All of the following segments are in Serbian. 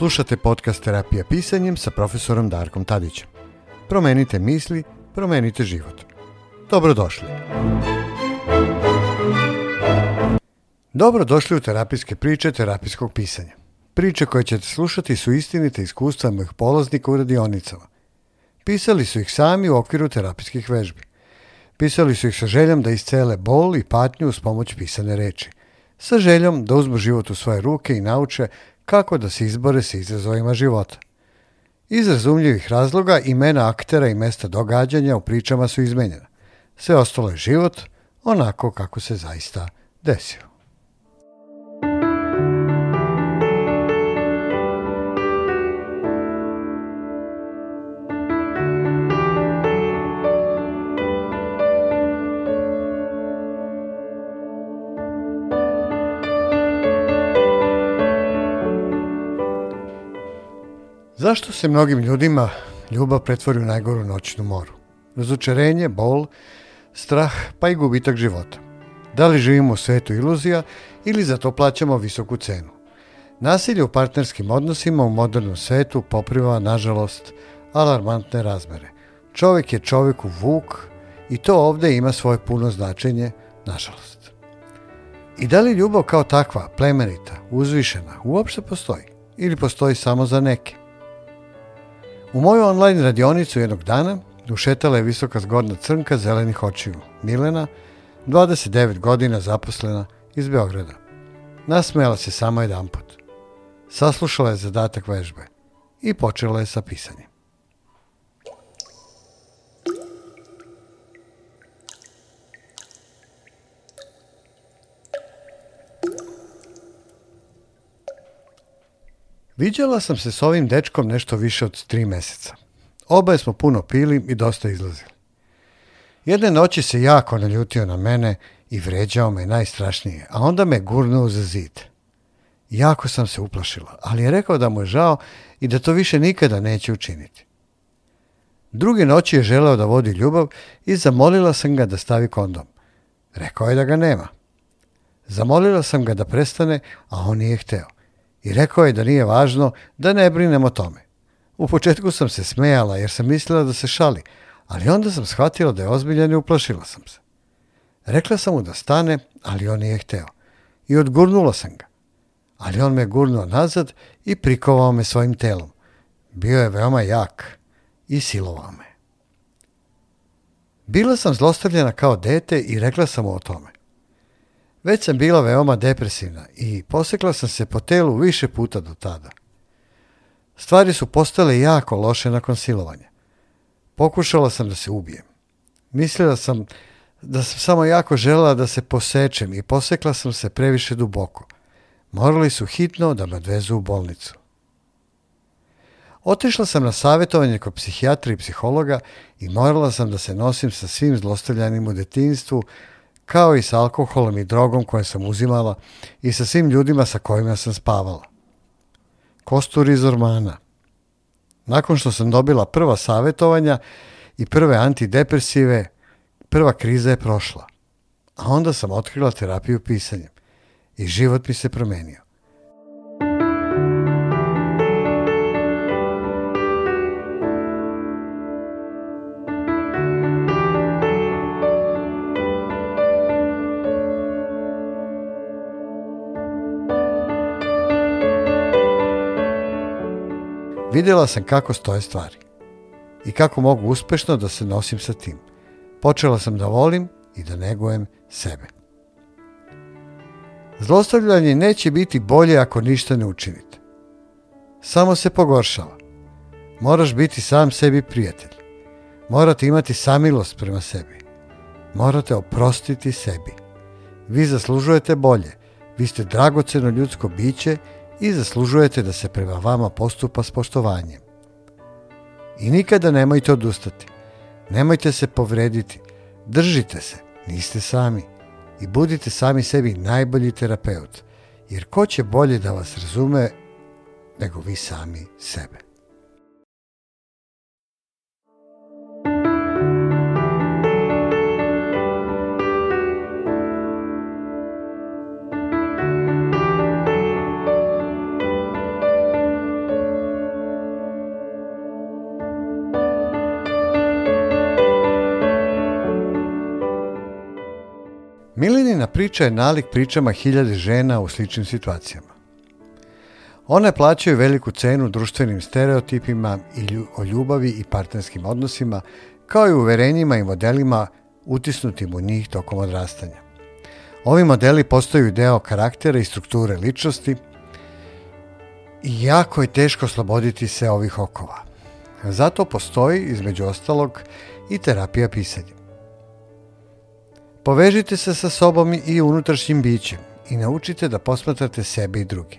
Slušate podcast Terapija pisanjem sa profesorom Darkom Tadićem. Promenite misli, promenite život. Dobrodošli. Dobrodošli u terapijske priče terapijskog pisanja. Priče koje ćete slušati su istinite iskustva mojih polaznika u radionicama. Pisali su ih sami u okviru terapijskih vežbi. Pisali su ih sa željom da iscele bol i patnju uz pomoć pisane reči. Sa željom da uzmu život u svoje ruke i nauče kako da se izbore sa izazovima života. Iz razumljivih razloga imena aktera i mesta događanja u pričama su izmenjena. Sve ostalo je život onako kako se zaista desio. Zašto se mnogim ljudima ljubav pretvori u najgoru noćnu moru? Razočarenje, bol, strah pa i gubitak života. Da li živimo u svetu iluzija ili za to plaćamo visoku cenu? Nasilje u partnerskim odnosima u modernom svetu poprima, nažalost, alarmantne razmere. Čovek je čoveku vuk i to ovde ima svoje puno značenje, nažalost. I da li ljubav kao takva, plemenita, uzvišena, uopšte postoji? Ili postoji samo za neke? U moju online radionicu jednog dana ušetala je visoka zgodna crnka zelenih očiju, Milena, 29 godina zaposlena iz Beograda. Nasmejala se samo jedan put. Saslušala je zadatak vežbe i počela je sa pisanjem. Viđala sam se s ovim dečkom nešto više od tri meseca. Oba smo puno pili i dosta izlazili. Jedne noći se jako naljutio na mene i vređao me najstrašnije, a onda me gurnuo za zid. Jako sam se uplašila, ali je rekao da mu je žao i da to više nikada neće učiniti. Druge noći je želeo da vodi ljubav i zamolila sam ga da stavi kondom. Rekao je da ga nema. Zamolila sam ga da prestane, a on nije hteo i rekao je da nije važno da ne brinem o tome. U početku sam se smejala jer sam mislila da se šali, ali onda sam shvatila da je ozbiljan i uplašila sam se. Rekla sam mu da stane, ali on nije hteo. I odgurnula sam ga. Ali on me gurnuo nazad i prikovao me svojim telom. Bio je veoma jak i silovao me. Bila sam zlostavljena kao dete i rekla sam mu o tome. Već sam bila veoma depresivna i posekla sam se po telu više puta do tada. Stvari su postale jako loše nakon silovanja. Pokušala sam da se ubijem. Mislila sam da sam samo jako želela da se posečem i posekla sam se previše duboko. Morali su hitno da me odvezu u bolnicu. Otišla sam na savjetovanje kod psihijatra i psihologa i morala sam da se nosim sa svim zlostavljanim u detinstvu, kao i sa alkoholom i drogom koje sam uzimala i sa svim ljudima sa kojima sam spavala. Kostur iz ormana. Nakon što sam dobila prva savjetovanja i prve antidepresive, prva kriza je prošla. A onda sam otkrila terapiju pisanjem i život mi se promenio. Videla sam kako stoje stvari i kako mogu uspešno da se nosim sa tim. Počela sam da volim i da negujem sebe. Zlostavljanje neće biti bolje ako ništa ne učinite. Samo se pogoršava. Moraš biti sam sebi prijatelj. Morate imati samilost prema sebi. Morate oprostiti sebi. Vi zaslužujete bolje. Vi ste dragoceno ljudsko biće i zaslužujete da se prema vama postupa s poštovanjem. I nikada nemojte odustati. Nemojte se povrediti. Držite se, niste sami. I budite sami sebi najbolji terapeut. Jer ko će bolje da vas razume nego vi sami sebe. Milenina priča je nalik pričama hiljade žena u sličnim situacijama. One plaćaju veliku cenu društvenim stereotipima i o ljubavi i partnerskim odnosima, kao i uverenjima i modelima utisnutim u njih tokom odrastanja. Ovi modeli postaju deo karaktera i strukture ličnosti i jako je teško osloboditi se ovih okova. Zato postoji, između ostalog, i terapija pisanja. Povežite se sa sobom i unutrašnjim bićem i naučite da posmatrate sebe i druge.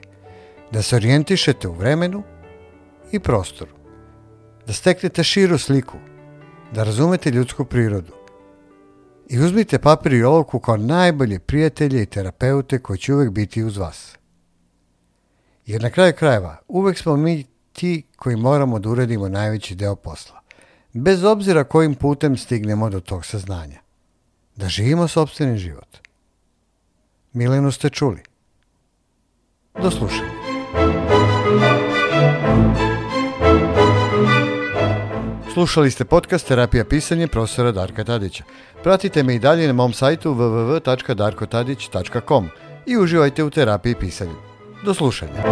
Da se orijentišete u vremenu i prostoru. Da steknete širu sliku. Da razumete ljudsku prirodu. I uzmite papir i olovku kao najbolje prijatelje i terapeute koji će uvek biti uz vas. Jer na kraju krajeva uvek smo mi ti koji moramo da uradimo najveći deo posla. Bez obzira kojim putem stignemo do tog saznanja. Da živimo sobstveni život. Milenu ste čuli. Do slušanja. Slušali ste podcast Terapija pisanje profesora Darka Tadića. Pratite me i dalje na mom sajtu www.darkotadić.com i uživajte u terapiji pisanja. Do slušanja.